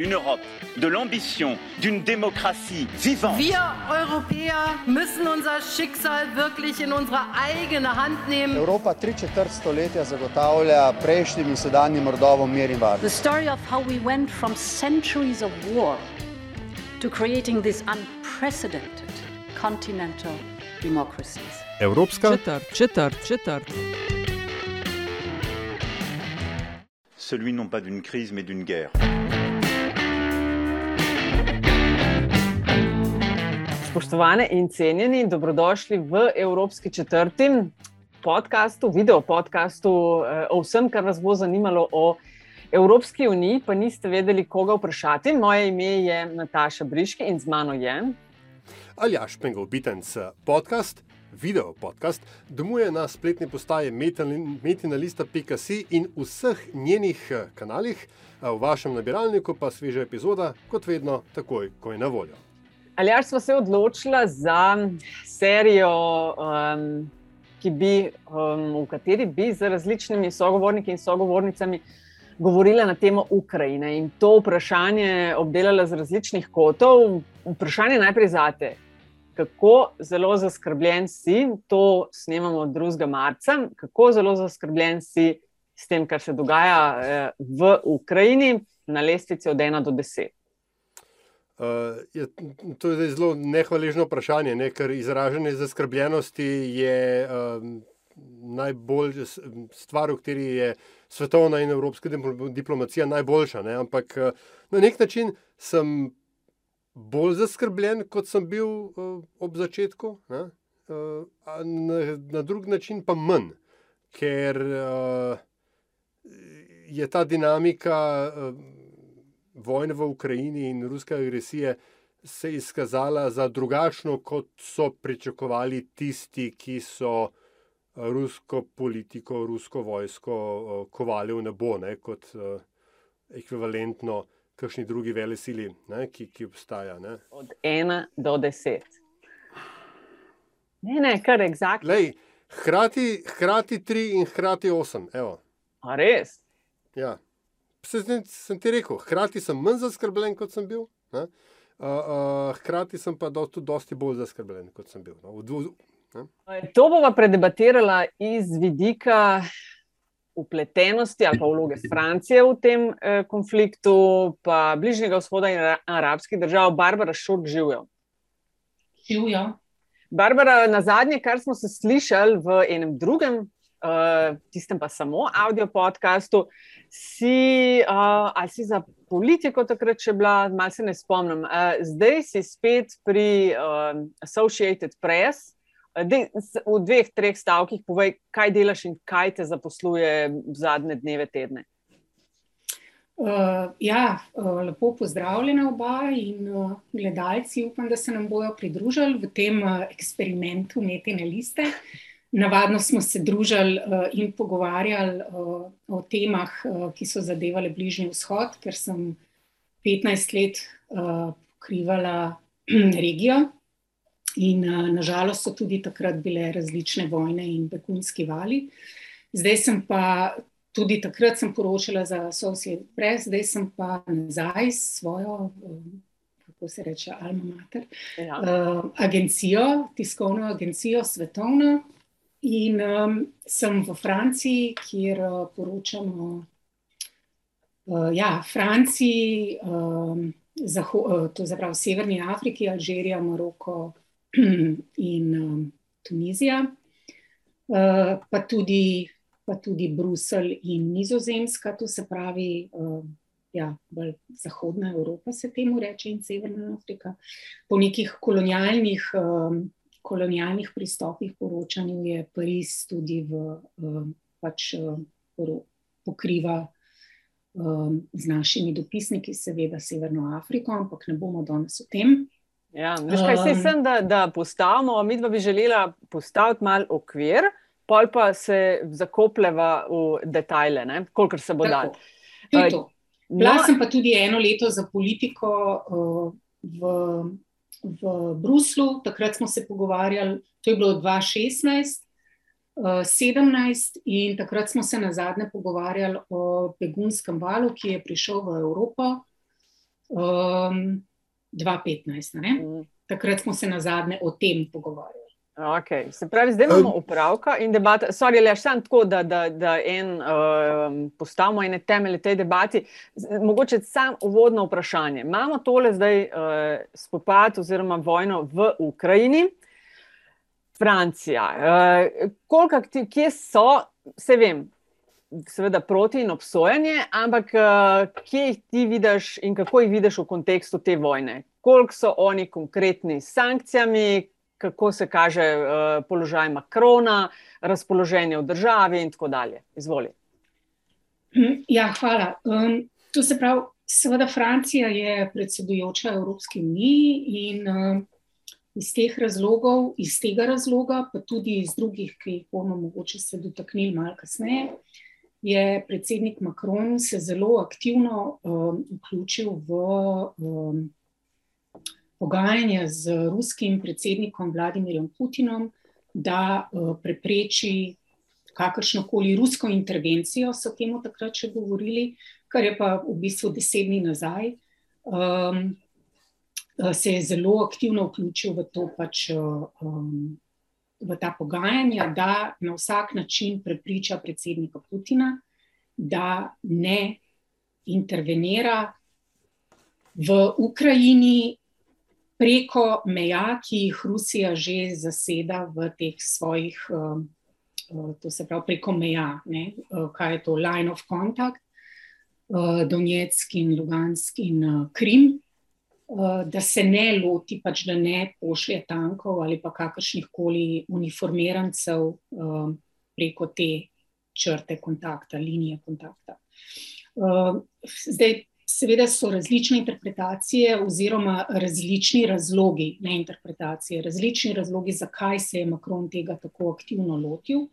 Une Europe de l'ambition, d'une démocratie vivante. Wir Europäer müssen unser Schicksal wirklich in unsere eigene Hand nehmen. Evropa tri četrt stoletja zagotavlja prejšnjim in sedanjim rodovom mir in varnost. The story of how we went from centuries of war to creating these unprecedented continental democracies. Evropska Četrt, četrt, četrt. Celui non pas d'une crise mais d'une guerre. Spoštovane in cenjeni, dobrodošli v Evropski četrti podkastu, video podkastu eh, o vsem, kar vas bo zanimalo o Evropski uniji, pa niste vedeli, koga vprašati. Moje ime je Nataša Briški in z mano je. Aljaš Pengov Bitenc podcast, video podcast, domuje na spletni postaji metinalista.si in vseh njenih eh, kanalih, a v vašem nabiralniku pa sveža epizoda, kot vedno, takoj, ko je na voljo. Aljaš smo se odločila za serijo, um, ki bi, um, v kateri bi z različnimi sogovorniki in sogovornicami govorila na temo Ukrajine in to vprašanje obdelala z različnih kotov. Vprašanje najprej zate. Kako zelo zaskrbljen si, to snemamo 2. marca, kako zelo zaskrbljen si s tem, kar se dogaja eh, v Ukrajini, na lestvici od 1 do 10? Uh, je, to je zelo nehvaležno vprašanje, ne? ker izražanje zaskrbljenosti je um, najbolj stvar, v kateri je svetovna in evropska diplomacija najboljša. Ne? Ampak uh, na nek način sem bolj zaskrbljen, kot sem bil uh, ob začetku, uh, na, na drug način pa manj, ker uh, je ta dinamika. Uh, vojne v Ukrajini in ruske agresije se izkazala za drugačno, kot so pričakovali tisti, ki so rusko politiko, rusko vojsko kovali v nebo, ne, kot ekvivalentno kakšni drugi vele sili, ne, ki, ki obstaja. Ne. Od ena do deset. Ne, ne, kar eksaktno. Hkrati, hkrati tri in hkrati osem. Evo. A res? Ja. Sem, sem ti rekel, hkrati sem manj zaskrbljen, kot sem bil, uh, uh, hkrati sem pa do, tudi dosti bolj zaskrbljen, kot sem bil. No, dvu, to bomo predebatirali iz vidika upletenosti ali pa vloge Francije v tem eh, konfliktu, pa Bližnjega vzhoda in arabskih držav, Barbara Šurk živijo. Živijo. Barbara, na zadnje, kar smo se slišali v enem drugem uh, tistem pa samo audio podkastu, si, uh, ali si za politiko takrat še bila, malo se ne spomnim. Uh, zdaj si spet pri uh, Associated Press. De, v dveh, treh stavkih povej, kaj delaš in kaj te zaposluje zadnje dneve, tedne. Uh, ja, uh, lepo pozdravljena oba in uh, gledalci. Upam, da se nam bodo pridružili v tem uh, eksperimentu Metine liste. Uh, Navadno smo se družili uh, in pogovarjali uh, o temah, uh, ki so zadevale Bližnji vzhod, ker sem 15 let pokrivala regijo. In nažalost so tudi takrat bile različne vojne in begunski vali. Zdaj sem pa tudi takrat poročala za Associated Press, zdaj sem pa nazaj s svojo. Kako se reče, Alma Mater, ja. uh, agencijo, tiskovno agencijo, svetovno, In um, sem v Franciji, kjer uh, poročamo uh, ja, Franciji, um, zaho, uh, to je pravi Severni Afriki, Alžirija, Maroko in um, Tunizija, uh, pa, tudi, pa tudi Bruselj in Nizozemska, to se pravi. Uh, Ja, bolj zahodna Evropa se temu reče, in Severna Afrika. Po nekih kolonialnih um, kolonialnih pristopih poročanju je Pariz tudi v, uh, pač, uh, pokriva um, z našimi dopisniki, seveda Severno Afriko, ampak ne bomo danes o tem. Ja, veš, kaj se sem, da, da postavimo, mi dva bi želela postaviti mal okvir, pol pa se zakopleva v detajle, kolikor se bo dal. Bila no, sem pa tudi eno leto za politiko uh, v v Bruslu, takrat smo se pogovarjali, to je bilo 2016, 2017, uh, in takrat smo se na zadnje pogovarjali o begunskem valu, ki je prišel v Evropo. Um, 2015. Mm. Takrat smo se na zadnje o tem pogovarjali. Okay. Se pravi, zdaj imamo upravka in debata. Sorry, le še tako, da, da, da en, uh, postavimo ene temelje tej debati. Mogoče samo uvodno vprašanje. Imamo tole zdaj uh, spopad oziroma vojno v Ukrajini, Francija. Uh, koliko, kje so, se vem, seveda proti in obsojanje, ampak uh, kje jih ti vidiš in kako jih vidiš v kontekstu te vojne? Koliko so oni konkretni s sankcijami, kako se kaže uh, položaj Makrona, razpoloženje v državi in tako dalje. Izvoli. Hm, ja, hvala. Um, to se pravi, seveda Francija je predsedujoča Evropski uniji in uh, iz teh razlogov, iz tega razloga, pa tudi iz drugih, ki jih bomo mogoče se dotaknili malo kasneje, je predsednik Macron se zelo aktivno um, vključil v um, pogajanja z ruskim predsednikom Vladimirjem Putinom, da uh, prepreči kakršno koli rusko intervencijo, so temu takrat še govorili, kar je pa v bistvu deset dni nazaj. Um, se je zelo aktivno vključil v to pač. Um, v ta pogajanja, da na vsak način prepriča predsednika Putina, da ne intervenira v Ukrajini preko meja, ki jih Rusija že zaseda v teh svojih, uh, uh, to se pravi, preko meja, ne? Uh, kaj je to line of contact, Donetsk in Lugansk in Krim. Da se ne loti, pač da ne pošlje tankov ali pa kakršnih koli uniformirancev uh, preko te črte kontakta, linije kontakta. Uh, zdaj, seveda so različne interpretacije oziroma različni razlogi, ne interpretacije, različni razlogi, zakaj se je Macron tega tako aktivno lotil.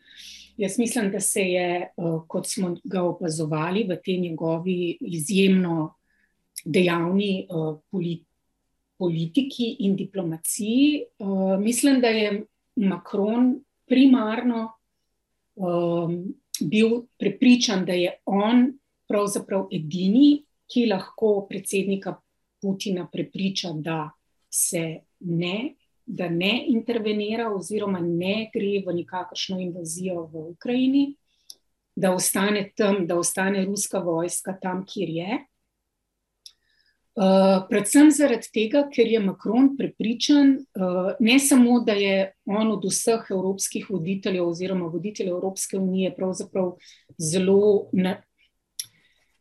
Jaz mislim, da se je, uh, kot smo ga opazovali v tej njegovi izjemno dejavni uh, politiki, politiki in diplomaciji. Uh, mislim, da je Macron primarno bil prepričan, da je on pravzaprav edini, ki lahko predsednika Putina prepriča, da se ne. Da ne intervenira, oziroma ne gre v nikakršno invazijo v Ukrajini, da ostane tam, da ostane ruska vojska tam, kjer je. Uh, predvsem zaradi tega, ker je Macron prepričan, uh, ne samo, da je on od vseh evropskih voditeljev oziroma voditeljev Evropske unije pravzaprav zelo na,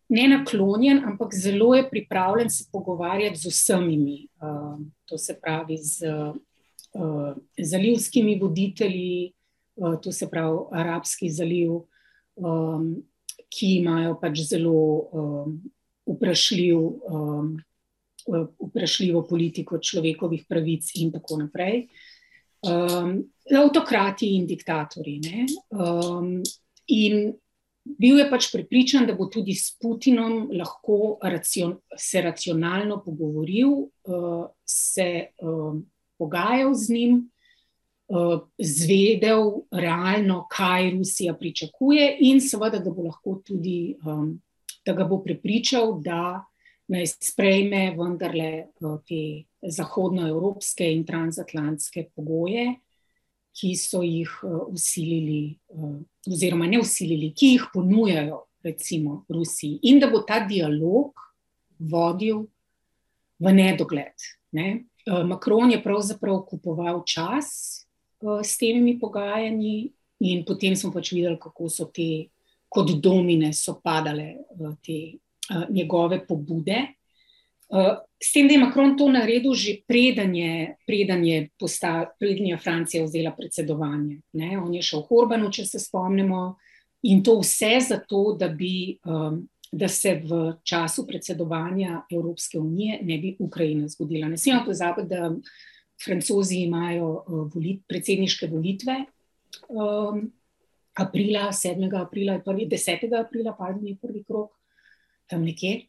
ne naklonjen, ampak zelo je pripravljen se pogovarjati z vsemi, uh, to se pravi z uh, zalivskimi voditelji, uh, to se pravi arabski zaliv, um, ki imajo pač zelo. Um, vprašljiv, um, vprašljivo politiko človekovih pravic, in tako naprej. Um, avtokrati in diktatori. Um, in bil je pač prepričan, da bo tudi s Putinom lahko racion, se racionalno pogovoril, uh, se um, pogajal z njim. Uh, zvedel realno, kaj Rusija pričakuje, in seveda, da bo lahko tudi um, da ga bo prepričal, da naj sprejme vendarle eh, te zahodnoevropske in transatlantske pogoje, ki so jih eh, usilili, eh, oziroma ne usilili, ki jih ponujajo, recimo, Rusiji, in da bo ta dialog vodil v nedogled. Ne? Macron je pravzaprav kupoval čas s temi pogajanji, in potem smo pač videli, kako so te kot domine so padale te uh, njegove pobude. Uh, s tem, da je Macron to naredil, že preden je, preden je, posta, preden je Francija vzela predsedovanje. Ne? On je šel Horbanu, če se spomnimo, in to vse zato, da, bi, um, da se v času predsedovanja Evropske unije ne bi Ukrajina zgodila. Ne smemo pozabiti, da francozi imajo uh, volit, predsedniške volitve. Um, aprila, 7. aprila, prvi, 10. aprila, pa je prvi krok tam nekje.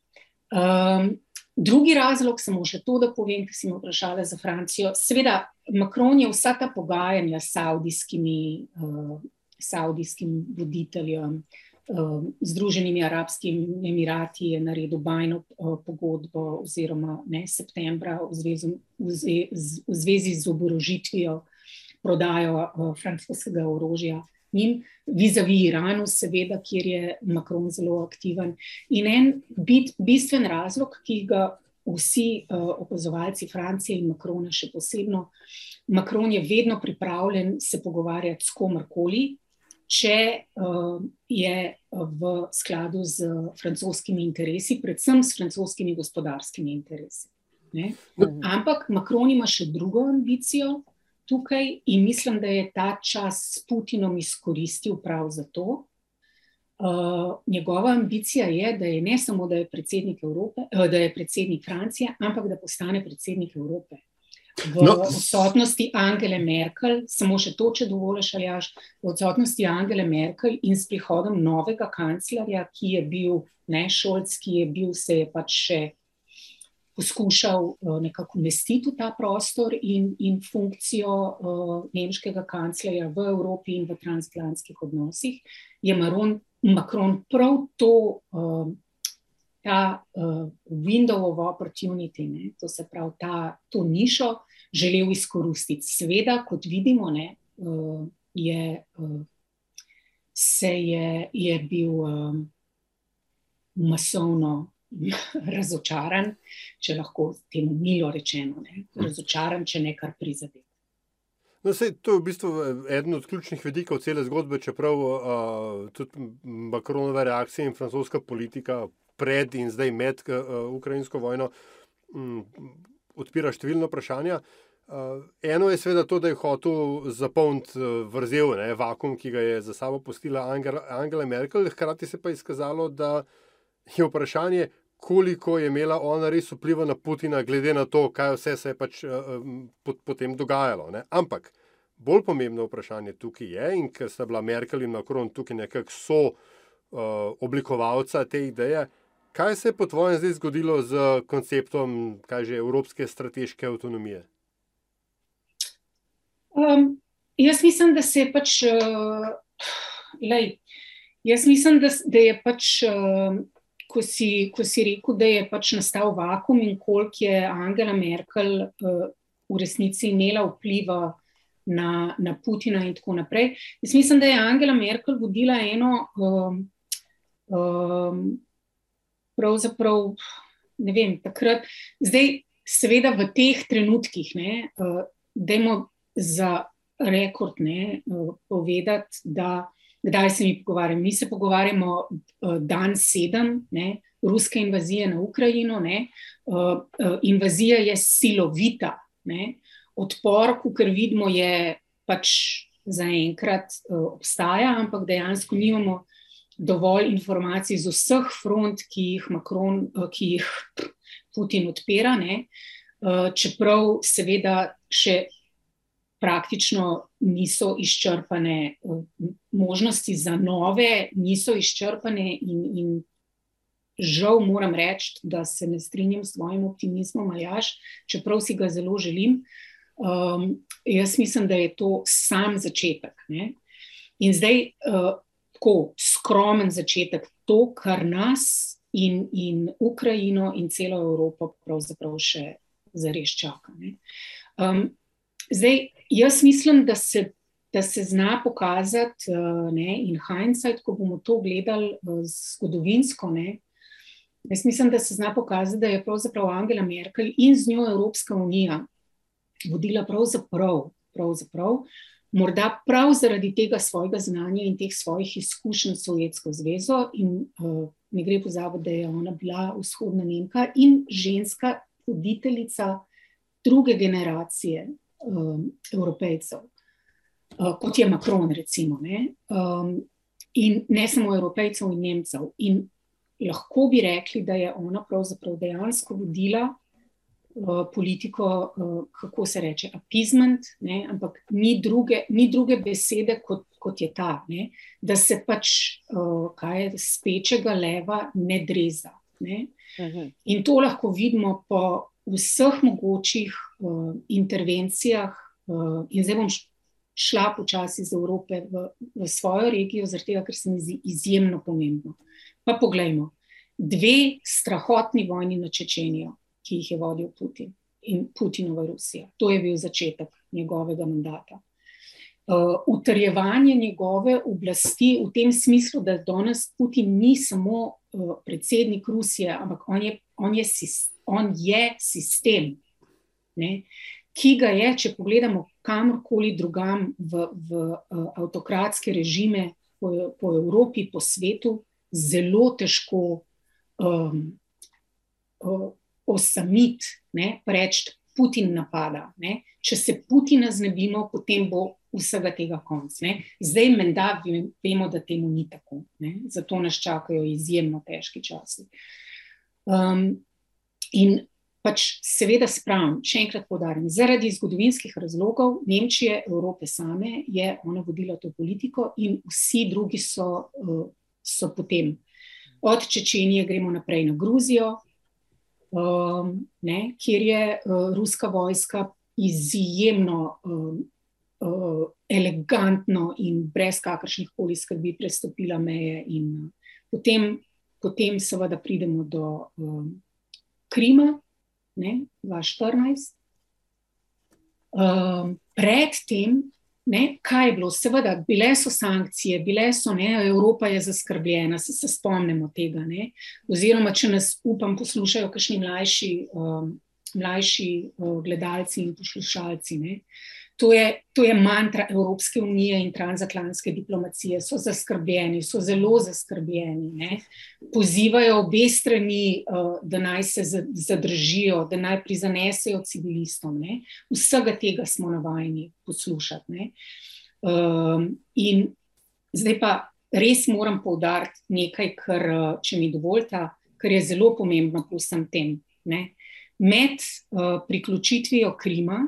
Um, drugi razlog, samo še to, da povem, ki si me vprašala za Francijo. Seveda, Macron je vsa ta pogajanja s saudijskimi, uh, saudijskim voditeljem, Združenimi arabskimi emirati je naredil bajno pogodbo, oziroma ne septembra, v zvezi, v zvezi, v zvezi z oborožitvijo, prodajo francoskega orožja njim, vizavi Iranu, seveda, kjer je Macron zelo aktiven. In en bit, bistven razlog, ki ga vsi uh, opazovalci Francije in Macrona še posebno, Macron je vedno pripravljen se pogovarjati s komarkoli, če uh, je v skladu z francoskimi interesi, predvsem s francoskimi gospodarskimi interesi. Ne? Ampak Macron ima še drugo ambicijo, tukaj in mislim, da je ta čas s Putinom izkoristil prav za to. Uh, njegova ambicija je, da je ne samo, da je predsednik, Evrope, uh, da je predsednik Francije, ampak da postane predsednik Evrope. V no. odsotnosti Angele Merkel, samo še to, če dovoliš, Aljaš, v odsotnosti Angele Merkel in s prihodom novega kanclerja, ki je bil ne Šolc, ki je bil, se je pač še poskušal uh, nekako umestiti v ta prostor in, in funkcijo uh, nemškega kanclerja v Evropi in v transatlantskih odnosih, je Maron, Macron prav to, uh, ta window of opportunity, ne, to se pravi ta, to nišo, želel izkoristiti. Sveda, kot vidimo, ne, je, se je, je bil masovno razočaran, če lahko temu milo rečeno, ne? razočaran, če nekaj prizadeva. No, sej, to je v bistvu eden od ključnih vidikov cele zgodbe, čeprav uh, tudi Macronove reakcije in francoska politika pred in zdaj med uh, ukrajinsko vojno um, odpira številne vprašanja. Uh, eno je seveda to, da je hotel zapolniti uh, vrzel, ne, vakum, ki ga je za sabo pustila Angela, Angela Merkel, hkrati se pa je izkazalo, da je vprašanje, koliko je imela ona res vpliva na Putina, glede na to, kaj vse se je pač uh, potem dogajalo. Ne. Ampak bolj pomembno vprašanje tukaj je, in ker sta bila Merkel in Macron tukaj nekako so uh, oblikovalca te ideje. Kaj se je po tvojem zdaj zgodilo z konceptom že, evropske strateške avtonomije? Um, jaz mislim, da se je pač. Uh, lej, jaz mislim, da, da je pač. Uh, ko si, ko si rekel, da je pač nastal vakum in koliko je Angela Merkel uh, v resnici imela vpliva na, na Putina in tako naprej. Jaz mislim, da je Angela Merkel vodila eno, um, um, pravzaprav, ne vem, takrat, zdaj, seveda v teh trenutkih, ne, uh, da imamo za rekord ne, uh, povedati, da kdaj se mi pogovarjamo. Mi se pogovarjamo uh, dan sedem, ne, ruske invazije na Ukrajino. Ne, uh, uh, invazija je silovita. Ne, odpor, kot vidimo, je pač zaenkrat obstaja, ampak dejansko nimamo dovolj informacij z vseh front, ki jih, Macron, ki jih Putin odpira. Ne, čeprav seveda še praktično niso izčrpane, možnosti za nove niso izčrpane, in, in žal moram reči, da se ne strinjam s tvojim optimizmom, Aljaš, čeprav si ga zelo želim. Um, jaz mislim, da je to sam začetek. Ne? In zdaj, uh, tako skromen začetek, to, kar nas in, in Ukrajino in celo Evropo pravzaprav še zares čaka. Um, zdaj, Jaz mislim, da se, da se zna pokazati, uh, ne, in hindsight, ko bomo to gledali uh, zgodovinsko. Ne, jaz mislim, da se zna pokazati, da je pravzaprav Angela Merkel in z njo Evropska unija vodila pravzaprav, pravzaprav morda prav zaradi tega svojega znanja in teh svojih izkušenj s Sovjetsko zvezo. In uh, ne gre pozabiti, da je ona bila vzhodna Nemka in ženska voditeljica druge generacije um, evropejcev, uh, kot je Macron, recimo. Ne? Um, in ne samo evropejcev in Nemcev. In lahko bi rekli, da je ona pravzaprav dejansko vodila. Uh, politiko, uh, kako se reče, appeasement, ne, ampak ni druge, ni druge besede kot, kot je ta, ne, da se pač, uh, kaj je, spečega leva ne dreza. Ne. Uh mhm. -huh. In to lahko vidimo po vseh mogočih uh, intervencijah, uh, in zdaj bom šla počasi iz Evrope v, v svojo regijo, zaradi tega, ker se mi zdi izjemno pomembno. Pa poglejmo, dve strahotni vojni na Čečenijo, ki jih je vodil Putin in Putinova Rusija. To je bil začetek njegovega mandata. Uh, utrjevanje njegove oblasti v tem smislu, da danes Putin ni samo uh, predsednik Rusije, ampak on je, on je, on je sistem, ne, ki ga je, če pogledamo kamorkoli drugam v, v uh, avtokratske režime po, po Evropi, po svetu, zelo težko um, uh, osamiti, reči, Putin napada. Ne. Če se Putina znebimo, potem bo vsega tega konc. Ne. Zdaj, menda, vemo, da temu ni tako. Ne. Zato nas čakajo izjemno težki časi. Um, in pač seveda spravim, še enkrat podarim, zaradi zgodovinskih razlogov Nemčije, Evrope same, je ona vodila to politiko in vsi drugi so, uh, so potem. Od Čečenije gremo naprej na Gruzijo, um, ne, kjer je uh, ruska vojska izjemno um, uh, elegantno in brez kakršnih koli skrbi prestopila meje. In, uh, potem, potem, seveda, pridemo do um, Krima, 2014. Um, predtem Ne, kaj je bilo? Seveda, bile so sankcije, bile so, ne, Evropa je zaskrbljena, se, se spomnimo tega. Ne, oziroma, če nas, upam, poslušajo kakšni mlajši, um, mlajši uh, gledalci in poslušalci. Ne, To je, to je mantra Evropske unije in transatlantske diplomacije. So zaskrbljeni, so zelo zaskrbljeni. Ne? Pozivajo obe strani, uh, da naj se zadržijo, da naj prizanesejo civilistom. Ne? Vsega tega smo navajeni poslušati. Um, in zdaj pa res moram poudariti nekaj, kar, uh, če mi dovolite, kar je zelo pomembno pri vsem tem. Ne? Med uh, priključitvijo Krima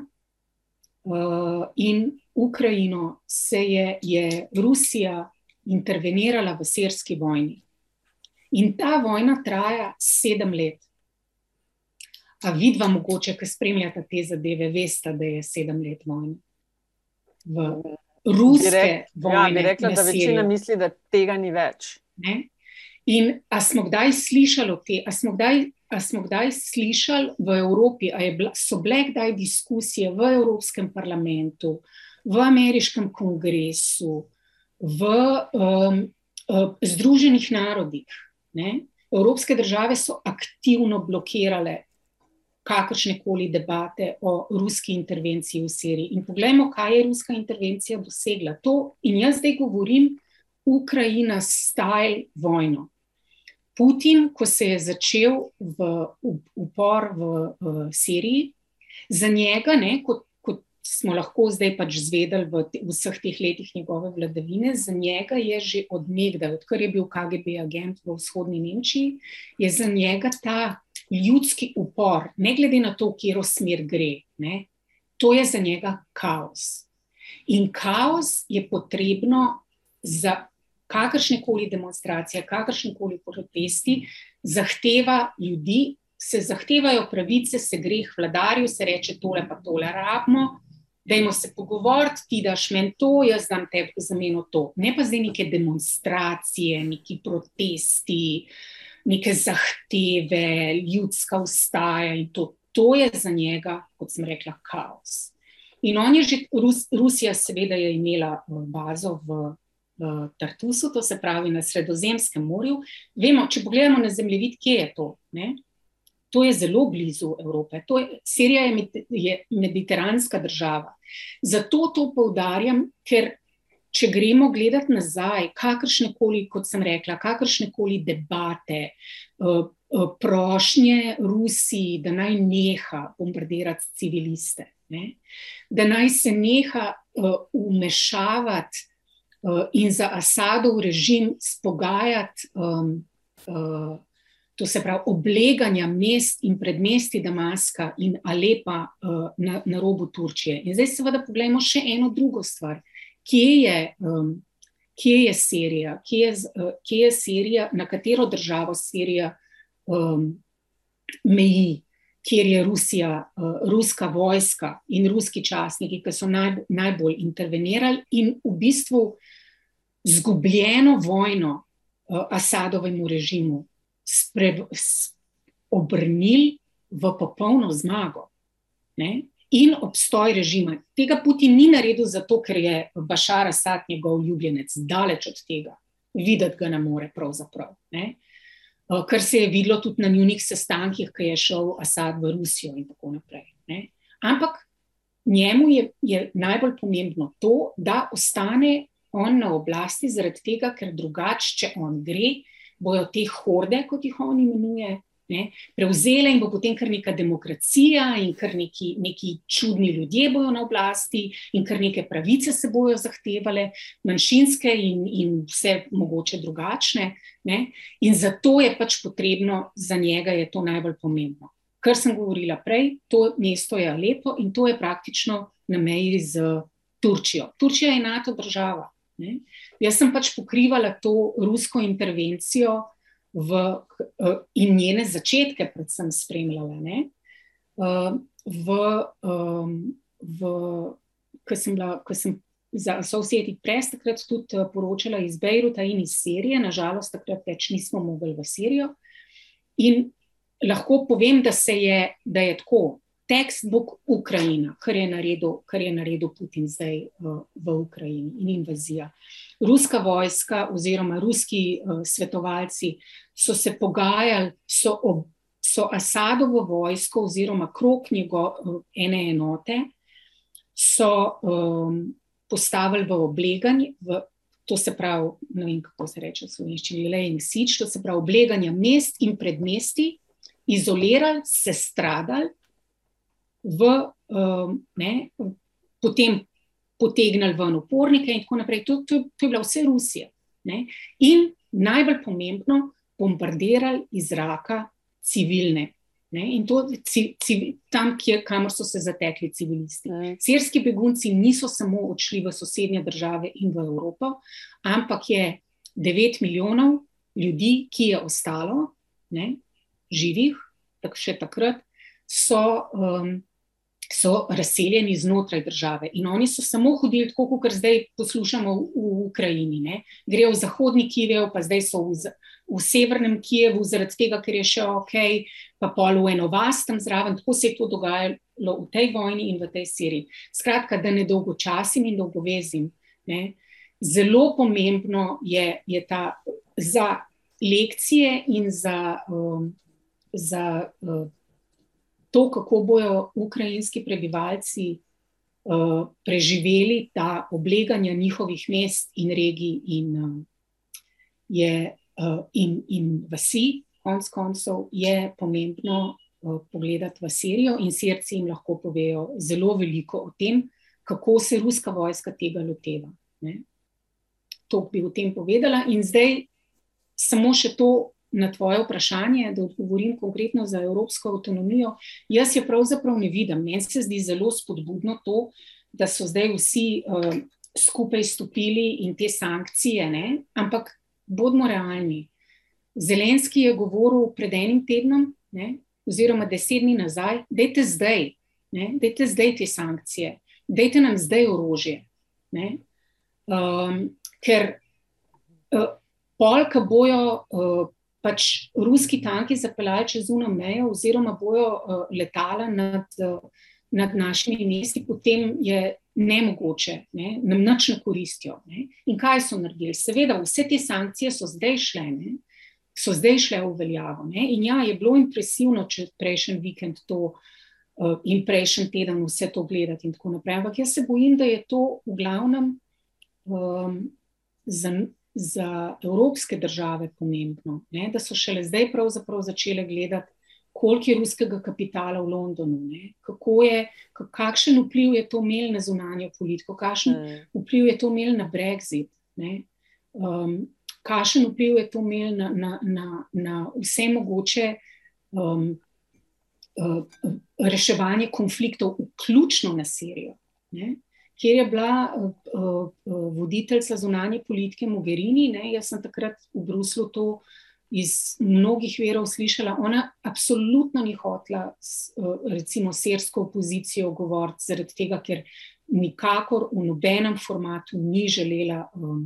in Ukrajino se je, je Rusija intervenirala v sirski vojni. In ta vojna traja sedem let. A vidva mogoče, ki spremljate te zadeve, veste, da je sedem let vojne. V ruske Direkt, vojne. Ja, bi rekla, da večina misli, da tega ni več. Ne? In a smo kdaj slišali o tem, a smo kdaj A smo kdaj slišali v Evropi, ali so bile kdaj diskusije v Evropskem parlamentu, v ameriškem kongresu, v um, uh, Združenih narodih? Ne? Evropske države so aktivno blokirale kakršne koli debate o ruski intervenciji v Siriji. In poglejmo, kaj je ruska intervencija dosegla. To, in jaz zdaj govorim, Ukrajina stajla vojno. Putin, ko se je začel v, v, upor v, v Siriji, za njega, ne, kot, kot smo lahko zdaj pač zvedeli v, te, v vseh teh letih njegove vladavine, za njega je že odnegdaj, odkar je bil KGB agent v vzhodni Nemčiji, je za njega ta ljudski upor, ne glede na to, kje smer gre, ne, to je za njega kaos. In kaos je potrebno za kakršne koli demonstracije, kakršne koli protesti, zahteva ljudi, se zahtevajo pravice, se greh vladarju, se reče tole pa tole rabimo. Dajmo se pogovoriti, ti daš meni to, jaz dam tebi za meno to. Ne pa zdaj neke demonstracije, neki protesti, neke zahteve, ljudska ustaja in to. To je za njega, kot sem rekla, kaos. In on je že, Rus, Rusija, seveda, je imela bazo v Tartusu, to se pravi na Sredozemskem morju. Vemo, če pogledamo na zemljevid, kje je to. Ne? To je zelo blizu Evrope. Je, Sirija je, med, je mediteranska država. Zato to poudarjam, ker če gremo gledati nazaj, kakršne koli, kot sem rekla, kakršne koli debate, uh, uh, prošnje Rusiji, da naj neha bombardirati civiliste, ne? da naj se neha uh, uh, in za Asadov režim spogajati, um, uh, to se pravi, obleganja mest in predmesti Damaska in Alepa uh, na, na robu Turčije. In zdaj, seveda, pogledamo še eno drugo stvar. Kje je, um, kje je Sirija, kje je, uh, kje je Sirija, na katero državo Sirija um, meji? Kjer je Rusija, ruska vojska in ruski častniki, ki so naj, najbolj intervenirali in v bistvu zgubljeno vojno Asadovemu režimu spre, obrnili v popolno zmago. Ne? In obstoj režima. Tega Putin ni naredil zato, ker je Bašar Asad njegov ljubljenec, daleč od tega. Videti ga ne more, pravzaprav. Ne? Kar se je videlo tudi na njunih sestankih, ki je šel Asad v Rusijo in tako naprej. Ne? Ampak njemu je, je najbolj pomembno to, da ostane on na oblasti, zaradi tega, ker drugače, če on gre, bojo te horde, kot jih on imenuje, ne, prevzele in bo potem kar neka demokracija in kar neki, neki čudni ljudje bojo na oblasti in kar neke pravice se bojo zahtevale, manjšinske in, in vse mogoče drugačne. Ne, in zato je pač potrebno, za njega je to najbolj pomembno. Kar sem govorila prej, to mesto je lepo in to je praktično na meji z Turčijo. Turčija je NATO država. Ne. Jaz sem pač pokrivala to rusko intervencijo v, uh, in njene začetke, predvsem spremljala. Ne. Uh, v, um, v, ko sem bila, ko sem za Associated Press takrat tudi poročala iz Bejruta in iz Sirije, nažalost, takrat več nismo mogli v Sirijo. In lahko povem, da, je, da je tako textbook Ukrajina, kar je naredil, kar je naredil Putin zdaj v, v Ukrajini in invazija. Ruska vojska oziroma ruski uh, svetovalci so se pogajali, so, ob, so Asadovo vojsko oziroma krok njegove uh, ene enote so um, postavili v obleganje, v, to se pravi, ne vem kako se reče v slovenščini, laying siege, to se pravi obleganje mest in predmesti, izolirali, se stradali v, um, ne, potem potegnili ven upornike in tako naprej. To, to, to je bila vse Rusija. Ne. In najbolj pomembno, bombardirali iz zraka civilne. Ne, in to ci, ci, tam, kjer, kamor so se zatekli civilisti. Ne. Sirski begunci niso samo odšli v sosednje države in v Evropo, ampak je 9 milijonov ljudi, ki je ostalo, ne, živih, tak, še takrat, so um, so razseljeni znotraj države. In oni so samo hodili tako, kot zdaj poslušamo v Ukrajini. Ne? Grejo v zahodni Kijev, pa zdaj so v, v severnem Kijevu, zaradi tega, ker je še ok, pa pol v eno vas tam zraven. Tako se je to dogajalo v tej vojni in v tej Siriji. Skratka, da ne dolgočasim in dolgovezim. Ne? Zelo pomembno je, je ta za lekcije in za. Um, za uh, to, kako bodo ukrajinski prebivalci uh, preživeli ta obleganja njihovih mest in regij in, uh, je, uh, in, in vasi, konc koncev, je pomembno uh, pogledati v Sirijo in srci jim lahko povejo zelo veliko o tem, kako se ruska vojska tega loteva. Ne? To bi o tem povedala, in zdaj samo še to na tvoje vprašanje, da odgovorim konkretno za evropsko avtonomijo, jaz jo pravzaprav ne vidim. Meni se zdi zelo spodbudno to, da so zdaj vsi uh, skupaj stopili in te sankcije, ne? ampak bodimo realni. Zelenski je govoril pred enim tednom, ne? oziroma deset dni nazaj, dajte zdaj, ne? dajte zdaj te sankcije, dajte nam zdaj orožje. Um, ker uh, polka bojo. Uh, pač ruski tanki zapeljali čez uno mejo, oziroma bojo uh, letala nad, uh, nad našimi mesti, potem je nemogoče, ne, nam nič ne koristijo. Ne. In kaj so naredili? Seveda, vse te sankcije so zdaj šle. Ne. So zdaj šle v veljavo. Ne? In ja, je bilo impresivno, če prejšnji vikend to uh, in prejšnji teden vse to gledati, in tako naprej. Ampak jaz se bojim, da je to v glavnem um, za, za evropske države pomembno, ne? da so šele zdaj začele gledati, koliko je ruskega kapitala v Londonu, je, kakšen vpliv je to imel na zunanjo politiko, kakšen mm. vpliv je to imel na Brexit. Um, Kakšen vpliv je to imel na, na, na, na vse mogoče um, uh, reševanje konfliktov, vključno na Sirijo? Ne? Kjer je bila uh, uh, voditeljica zunanje politike Mogherini. Ne, jaz sem takrat v Bruslu to iz mnogih verov slišala, ona absolutno ni hotela, recimo, srsko opozicijo govoriti, zaradi tega, ker nikakor v nobenem formatu ni želela um,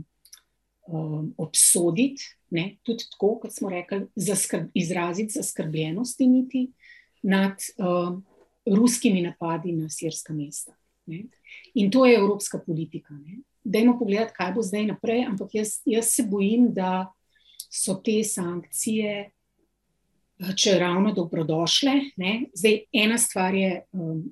um, obsoditi, ne, tudi tako, kot smo rekli, zaskrb, izraziti zaskrbljenosti niti nad um, ruskimi napadi na srska mesta. Ne. In to je evropska politika. Ne. Dajmo pogledati, kaj bo zdaj naprej, ampak jaz, jaz se bojim, da so te sankcije, eh, če ravno dobrodošle. Ne? Zdaj, ena stvar je, um,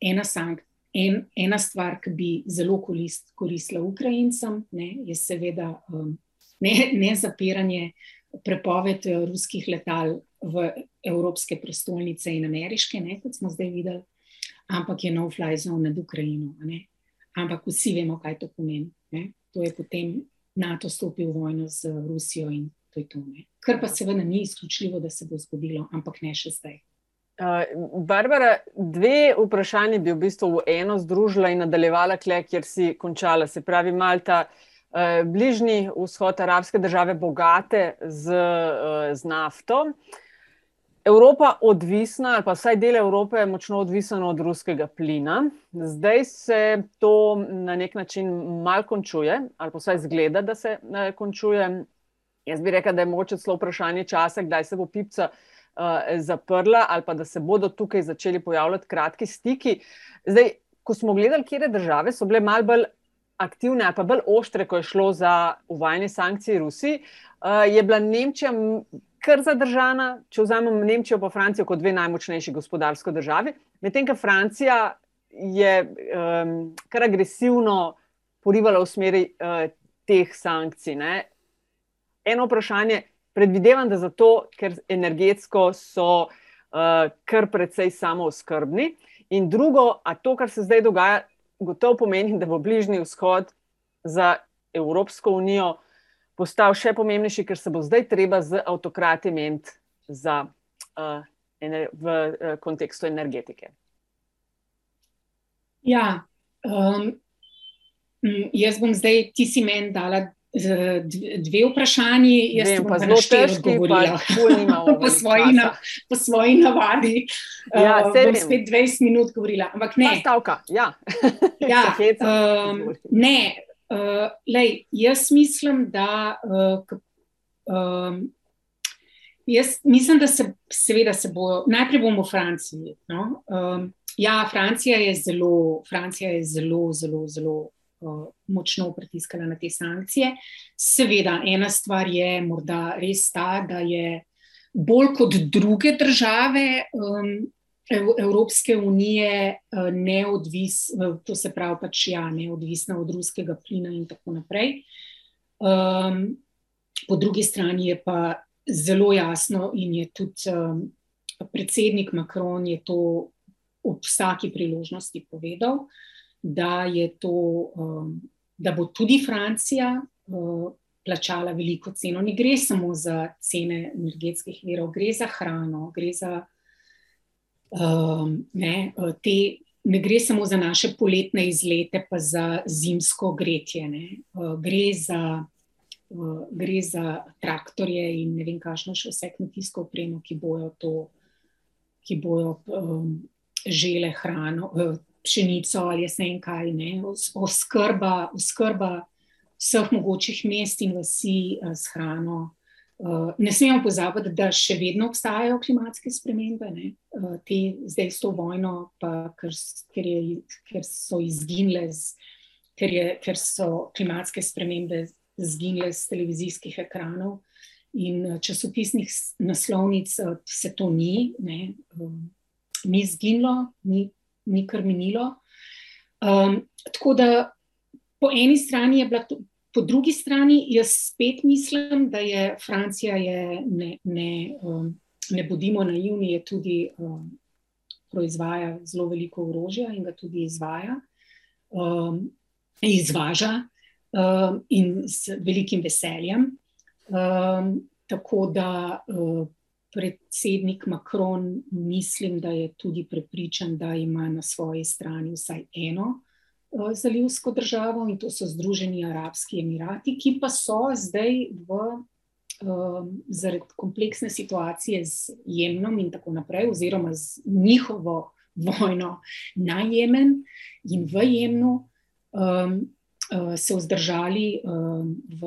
ena, sank, en, ena stvar, ki bi zelo korist, koristila Ukrajincem, ne? je seveda um, ne, ne zapiranje, prepoved eh, ruskih letal v evropske prestolnice in ameriške, ne? kot smo zdaj videli, ampak je no-fly zone nad Ukrajino. Ampak vsi vemo, kaj to pomeni. Ne? To je potem NATO stopil v vojno z Rusijo in to je to. Ne. Kar pa seveda ni izključljivo, da se bo zgodilo, ampak ne še zdaj. Uh, Barbara, dve vprašanje bi v bistvu v eno združila in nadaljevala, kle, kjer si končala. Se pravi, Malta, uh, bližnji vzhod arabske države, bogate z, uh, z nafto. Evropa odvisna, ali pa vsaj del Evrope je močno odvisen od ruskega plina. Zdaj se to na nek način mal končuje, ali pa vsaj zgleda, da se uh, končuje. Jaz bi rekel, da je mogoče celo vprašanje časa, kdaj se bo pipica uh, zaprla, ali pa da se bodo tukaj začeli pojavljati kratki stiki. Zdaj, ko smo gledali, kje države so bile malce bolj aktivne ali pa bolj oštre, ko je šlo za uvajanje sankcij Rusiji, uh, je bila Nemčija. Kar zadržana, če vzamemo Nemčijo in Francijo kot dve najmočnejši gospodarski državi, medtem ko Francija je um, kar agresivno porivala v smeri uh, teh sankcij. Ne eno vprašanje, predvidevam, da zato, ker energetsko so uh, kar precej samooskrbni. In drugo, a to, kar se zdaj dogaja, gotovo pomeni, da bo bližnji vzhod za Evropsko unijo postal še pomembnejši, ker se bo zdaj treba z avtokrati meniti uh, v uh, kontekstu energetike. Ja, um, jaz bom zdaj, ti si meni dala dve vprašanji, jaz Vem, pa zelo težko odgovorila. po, svoji na, po svoji navadi. Ja, uh, bom spet 20 minut govorila. Ampak ne. Stavka, ja. ja um, ne, uh, lej, jaz mislim, da. Uh, um, Jaz mislim, da se, seveda, se bo, najprej bomo v Franciji. No? Um, ja, Francija je zelo, Francija je zelo, zelo, zelo močno pritiskala na te sankcije. Seveda, ena stvar je morda res ta, da je bolj kot druge države um, Evropske unije uh, neodvisna, to se pravi, pač ja, neodvisna od ruskega plina in tako naprej. Um, po drugi strani je pa zelo jasno in je tudi um, predsednik Macron je to ob vsaki priložnosti povedal, da, to, um, da bo tudi Francija uh, plačala veliko ceno. Ne gre samo za cene energetskih virov, gre za hrano, gre za um, ne, uh, te. Ne gre samo za naše poletne izlete, pa za zimsko gretje. Uh, gre, za, uh, gre za traktorje in ne vem, kakšno še vse kmetijsko opremo, ki bojo to, ki bojo um, žele hrano, uh, pšenico ali jaz ne vem kaj, ne, oskrba, oskrba vseh mogočih mest in vasi uh, s hrano. Ne smemo pozabiti, da še vedno obstajajo klimatske spremembe, uh, te zdaj s to vojno, pa, ker, ker, je, ker so izginile, ker, je, ker so klimatske spremembe izginile z televizijskih ekranov in časopisnih naslovnic, uh, se to ni, ne, ni izginilo, ni ni kar minilo. Um, tako da po eni strani je bila to. Po drugi strani, jaz spet mislim, da je Francija, je, ne, ne, um, ne bodimo naivni, je tudi um, proizvaja zelo veliko orožja in ga tudi izvaja, um, izvaža um, in z velikim veseljem. Um, tako da uh, predsednik Macron, mislim, da je tudi prepričan, da ima na svoji strani vsaj eno zalivsko državo in to so Združeni Arabski Emirati, ki pa so zdaj v um, zaradi kompleksne situacije z Jemnom in tako naprej, oziroma z njihovo vojno na Jemen in v Jemnu, um, se vzdržali um, v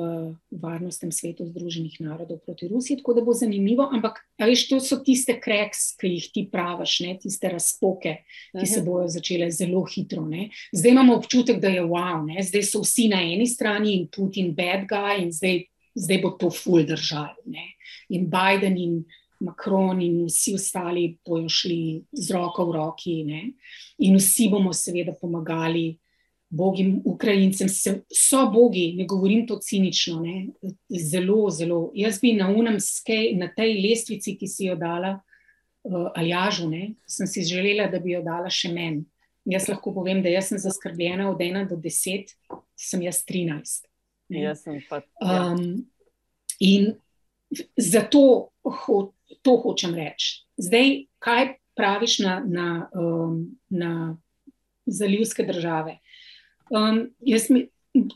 varnostnem svetu Združenih narodov proti Rusiji. Tako da bo zanimivo, ampak veš, to so tiste kreks, ki jih ti praviš, ne? tiste razpoke, ki se bodo začele zelo hitro. Ne? Zdaj imamo občutek, da je wow, ne? zdaj so vsi na eni strani in Putin bad guy in zdaj, zdaj bo to full držal. In Biden in Macron in vsi ostali bojo šli z roko v roki ne? in vsi bomo seveda pomagali bogim, Ukrajincem, se, so bogi, ne govorim to cinično, ne? zelo, zelo. Jaz bi na unem skej, na tej lestvici, ki si jo dala uh, Aljažu, ne? sem si želela, da bi jo dala še meni. Jaz lahko povem, da sem zaskrbljena od 1 do 10, sem jaz 13. Jaz sem pa. Ja. Um, in zato ho, to hočem reči. Zdaj, kaj praviš na, na, um, na zalivske države? Um, mi,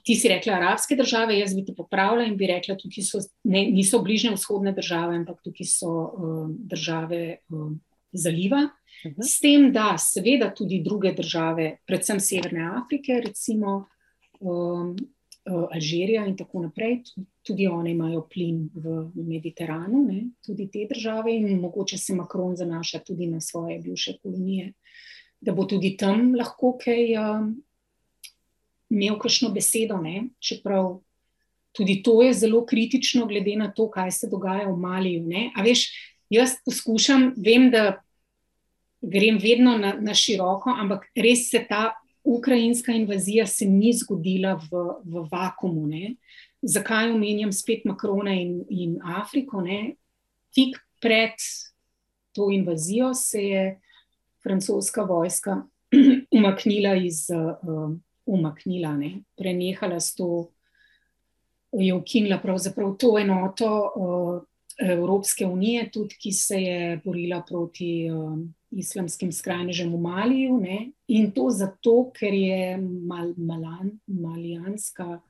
ti si rekla arabske države, jaz bi te popravila in bi rekla, tukaj so, ne, niso bližnje vzhodne države, ampak tukaj so um, države um, zaliva. Uh mhm. -huh. S tem, da seveda tudi druge države, predvsem Severne Afrike, recimo um, uh, Alžirija in tako naprej, tudi one imajo plin v Mediteranu, ne, tudi te države in mogoče se Macron zanaša tudi na svoje bivše kolonije, da bo tudi tam lahko kaj. Um, imel kakšno besedo, ne? čeprav tudi to je zelo kritično, glede na to, kaj se dogaja v Maliju. Ne? A veš, jaz poskušam, vem, da grem vedno na, na široko, ampak res se ta ukrajinska invazija se ni zgodila v, v vakumu. Ne? Zakaj omenjam spet Makrona in, in Afriko? Ne? Tik pred to invazijo se je francoska vojska umaknila iz. Uh, umaknila, ne? prenehala s to, je ukinila pravzaprav to enoto uh, Evropske unije, tudi ki se je borila proti uh, islamskim skrajnežem v Maliju. Ne? In to zato, ker je mal, malan, malijanska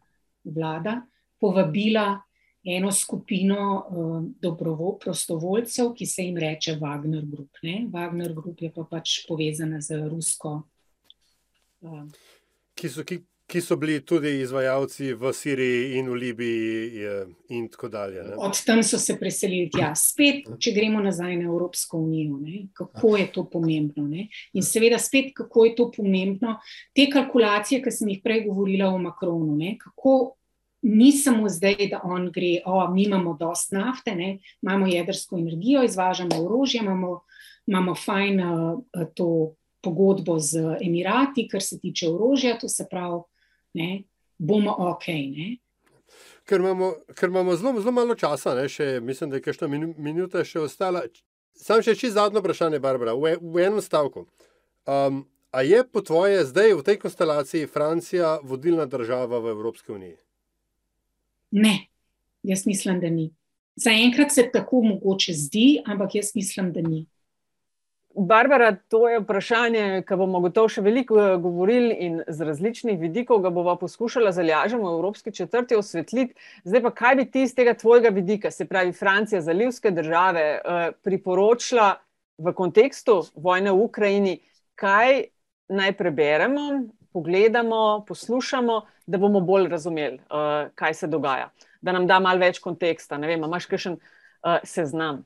vlada povabila eno skupino uh, dobrovo, prostovoljcev, ki se jim reče Wagner Group. Ne? Wagner Group je pa pač povezana z rusko. Uh, ki so, ki, ki so bili tudi izvajalci v Siriji in v Libiji, in tako dalje. Ne? Od tam so se preselili tja. Spet, če gremo nazaj na Evropsko unijo, ne? kako je to pomembno. Ne? In seveda, spet, kako je to pomembno. Te kalkulacije, ki sem jih prej govorila o Makronu, ne? kako. Ni samo zdaj, da on gre, o, mi imamo dost nafte, ne? imamo jedrsko energijo, izvažamo orožje, imamo, imamo fajn uh, to pogodbo z Emirati, kar se tiče orožja, to se pravi, ne, bomo ok. Ne. Ker imamo, ker imamo zelo, zelo malo časa, ne, še, mislim, da je kakšna minuta še ostala. Sam še čisto zadnje vprašanje, Barbara, v, v enem stavku. Um, a je po tvoje zdaj v tej konstelaciji Francija vodilna država v Evropski uniji? Ne, jaz mislim, da ni. Zaenkrat se tako mogoče zdi, ampak jaz mislim, da ni. Barbara, to je vprašanje, ki bomo gotovo še veliko eh, govorili in z različnih vidikov ga bomo poskušali zalažati v Evropski četrti osvetliti. Zdaj pa, kaj bi ti iz tega tvojega vidika, se pravi Francija, zalivske države, eh, priporočila v kontekstu vojne v Ukrajini, kaj naj preberemo, pogledamo, poslušamo, da bomo bolj razumeli, eh, kaj se dogaja. Da nam da malo več konteksta. Ne vem, imaš kakšen seznam?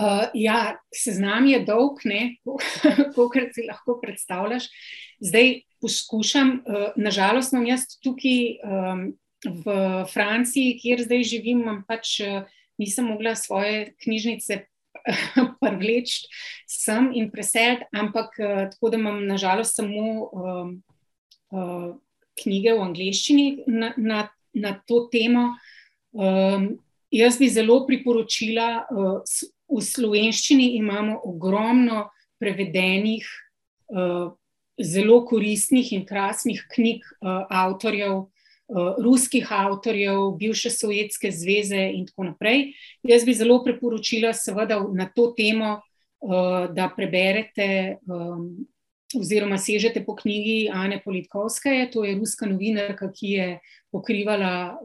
Uh, ja, seznam je dolg, kot si lahko predstavljaš. Zdaj poskušam, uh, nažalost, imam jaz tukaj um, v Franciji, kjer zdaj živim, pač uh, nisem mogla svoje knjižnice privleči sem in preseliti, ampak uh, tako da imam nažalost samo um, uh, knjige v angleščini na, na, na to temo. Um, jaz bi zelo priporočila. Uh, v slovenščini imamo ogromno prevedenih, uh, zelo koristnih in krasnih knjig uh, avtorjev, uh, ruskih avtorjev, bivše Sovjetske zveze in tako naprej. Jaz bi zelo priporočila, seveda, na to temo, da preberete. Um, Oziroma, sežete po knjigi Ane Politkovske, to je ruska novinarka, ki je pokrivala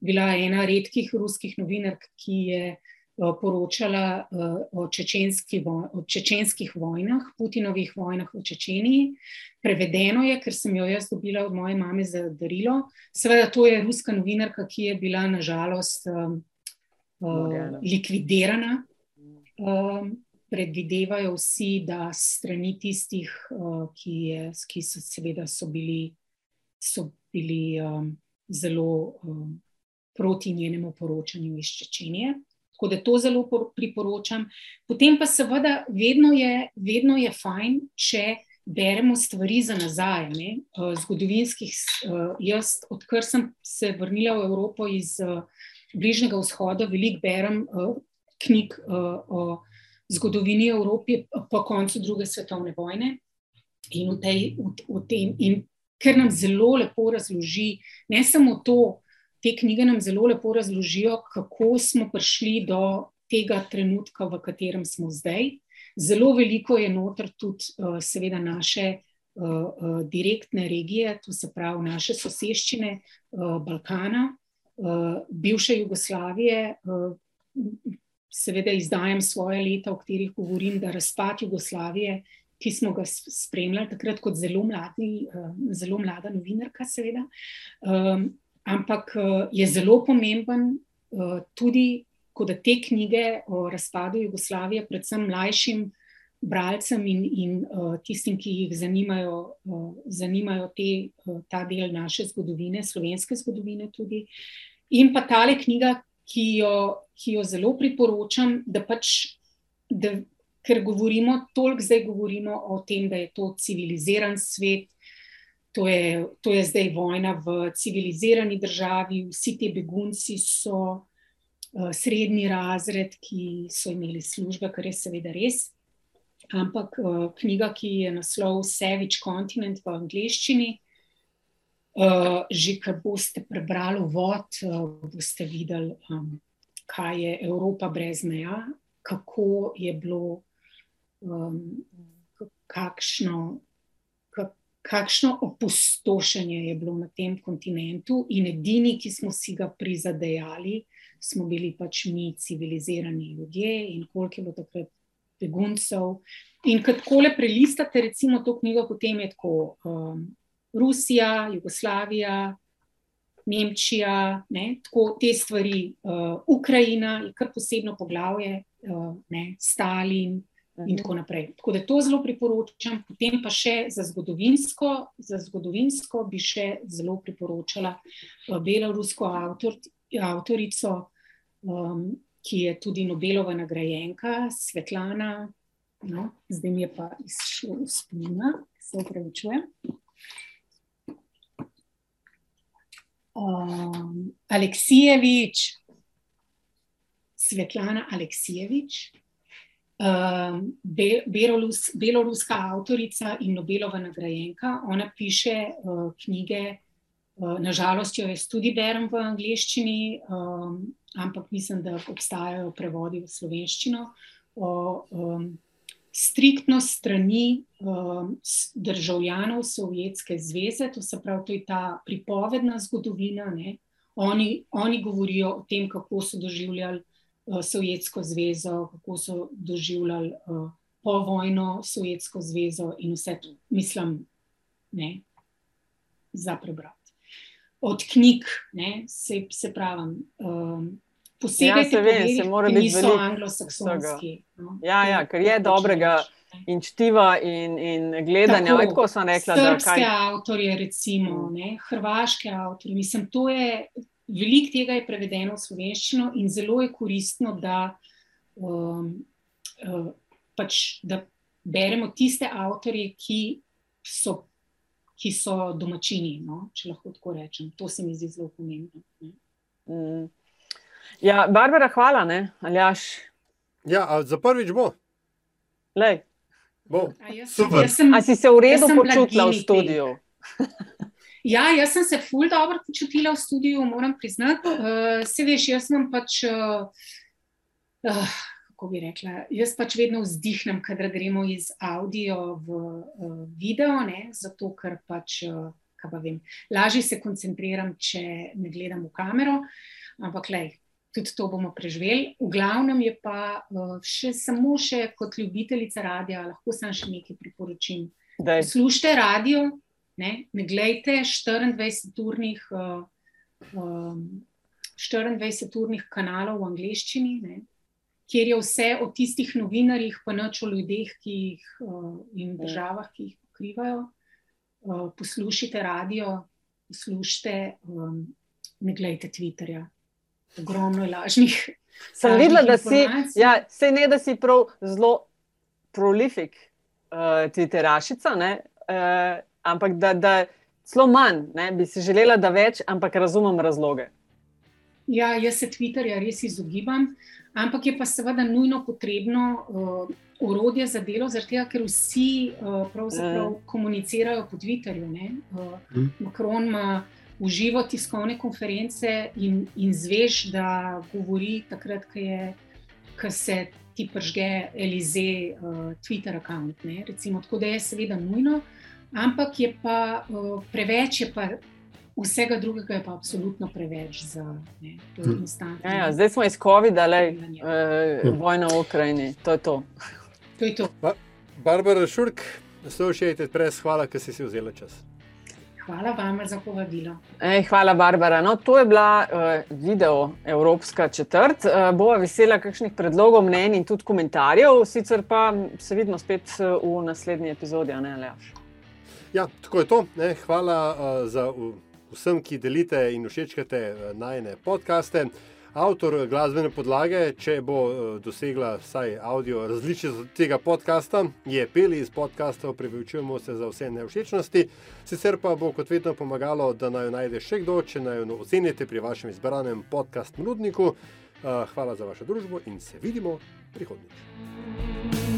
bila ena redkih ruskih novinark, ki je poročala uh, o, čečenski o čečenskih vojnah, Putinovih vojnah v Čečeniji. Prevedeno je, ker sem jo jaz dobila od moje mame za darilo. Seveda, to je ruska novinarka, ki je bila nažalost um, uh, likvidirana. Um, predvidevajo vsi, da strani tistih, uh, ki, je, ki so seveda so bili, so bili um, zelo um, proti njenemu poročanju iz Čečenije. Tako da to zelo priporočam. Potem pa seveda vedno je, vedno je fajn, če beremo stvari za nazaj. Ne? Zgodovinskih, jaz, odkar sem se vrnila v Evropo iz Bližnjega vzhoda, veliko berem knjig o zgodovini Evrope po koncu druge svetovne vojne. In, v tej, v, v tem, in ker nam zelo lepo razloži, ne samo to, te knjige nam zelo lepo razložijo, kako smo prišli do tega trenutka, v katerem smo zdaj. Zelo veliko je noter tudi, uh, seveda, naše uh, uh, direktne regije, to se pravi naše soseščine, Balkana, bivše Jugoslavije. Seveda, izdajam svoje leta, o katerih govorim, da razpad Jugoslavije, ki smo ga spremljali takrat kot zelo, mladi, zelo mlada novinarka, seveda. Ampak uh, je zelo pomemben uh, tudi, da te knjige o razpadu Jugoslavije, predvsem mlajšim bralcem in, in uh, tistim, ki jih zanimajo, zanimajo te, ta del naše zgodovine, slovenske zgodovine tudi. In pa tale knjiga, ki jo, ki jo zelo priporočam, da pač, da, ker govorimo, toliko zdaj govorimo o tem, da je to civiliziran svet, To je, to je zdaj vojna v civilizirani državi, vsi ti begunci so uh, srednji razred, ki so imeli službe, kar je seveda res. Ampak uh, knjiga, ki je naslov Savage Continent v angleščini, uh, že kar boste prebrali vod, uh, boste videli, um, kaj je Evropa brez meja, kako je bilo, um, kakšno kakšno opustošenje je bilo na tem kontinentu, in edini, ki smo si ga prizadejali, smo bili pač mi, civilizirani ljudje, in koliko je bilo takrat beguncev. In kako le prelistate, recimo, to knjigo, potem je tako um, Rusija, Jugoslavija. Nemčija, ne, tako te stvari, uh, Ukrajina, je kar posebno poglavje, uh, ne, Stalin, in tako naprej. Tako da to zelo priporočam. Potem pa še za zgodovinsko, za zgodovinsko bi še zelo priporočala uh, belorusko avtor, avtorico, um, ki je tudi Nobelova nagrajenka, Svetlana. No, zdaj mi je pa izšlo spomina, se upravičujem. Um, Aleksijevič, Svetlana Aleksijevič, Be Belorus, beloruska avtorica in Nobelova nagrajenka. Ona piše uh, knjige, uh, nažalost, jo jaz tudi berem v angleščini, um, ampak mislim, da obstajajo prevodi v slovenščino. O um, striktno strani um, državljanov Sovjetske zveze, to se pravi, to je ta pripovedna zgodovina. Oni, oni govorijo o tem, kako so doživljali Sovjetsko zvezo, kako so doživljali uh, povojno Sovjetsko zvezo in vse to, mislim, ne, za prebrati. Od knjig, ne, se, se pravi. Um, Posebej ja, se ve, se mora biti zelo anglosaksonski. No? Ja, ja, ker je dobrega in čtiva in, in gledanja. Tako, tako sem rekla, so kaj... avtorje, recimo, mm. ne, hrvaške avtorje. Mislim, to je, veliko tega je prevedeno v slovenščino in zelo je koristno, da, um, uh, pač, da beremo tiste avtorje, ki so, ki so domačini. No? Če lahko tako rečem. To se mi zdi zelo pomembno. Mm. Ja, Barbara, hvala, ne, Aljaš. Ja, za prvič bo. Lej. Bo. A, jaz, jaz sem, a si se v redu počutila v studiu? Ja, jaz sem se ful dobro počutila v studiu, moram priznati. Uh, se veš, jaz sem pač, uh, uh, kako bi rekla, jaz pač vedno vzdihnem, kadar gremo iz audio v uh, video, ne? zato ker pač uh, kaj pa vem. Lažje se koncentriram, če ne gledam v kamero, ampak lej, tudi to bomo preživeli. V glavnem je pa še samo še kot ljubiteljica radia, lahko sem še nekaj priporočim. Slušajte radio, ne, ne gledajte 24-urnih uh, um, 24 kanalov v angleščini. Ne kjer je vse o tistih novinarjih, pa noč o ljudeh jih, uh, in ja. državah, ki jih pokrivajo. Uh, poslušajte radio, poslušajte, um, ne gledajte Twitterja, ogromno je lažnih. Sem videla, da si, ja, se ne da si prav zelo prolifik uh, Twitterašica, uh, ampak da, da zelo manj, ne, bi si želela, da več, ampak razumem razloge. Ja, jaz se Twitterja res izogibam. Uh, ampak je pa seveda nujno potrebno uh, orodje za delo, tega, ker vsi uh, komunicirajo po Twitterju. Uh, mm. Macron ima uživo tiskovne konference in, in zveš, da govori takrat, ko se ti pržge Elize uh, Twitter račun. Tako da je seveda nujno, ampak je pa uh, preveč je pa vsega drugega je pa absolutno preveč za ne, to hm. instantno. Ja, ja, zdaj smo iz COVID-a, uh, vojna v Ukrajini, to je to. to, je to. Ba Barbara Šurk, Associated Press, hvala, ker si si vzela čas. Hvala vam za povabilo. Ej, hvala, Barbara. No, to je bila uh, video Evropska četrt. Uh, bova vesela kakšnih predlogov, mnenj in tudi komentarjev, sicer pa se vidimo spet v naslednji epizodi. Ja, tako je to. Ne, hvala uh, za. Uh, vsem, ki delite in všečkate eh, najne podkaste. Avtor glasbene podlage, če bo eh, dosegla vsaj audio različico tega podcasta, je peli iz podcasta, prepričujemo se za vse nevšečnosti. Sicer pa bo kot vedno pomagalo, da naj jo najde še kdo, če naj jo ocenite pri vašem izbranem podcast Mrudniku. Eh, hvala za vašo družbo in se vidimo prihodnjič.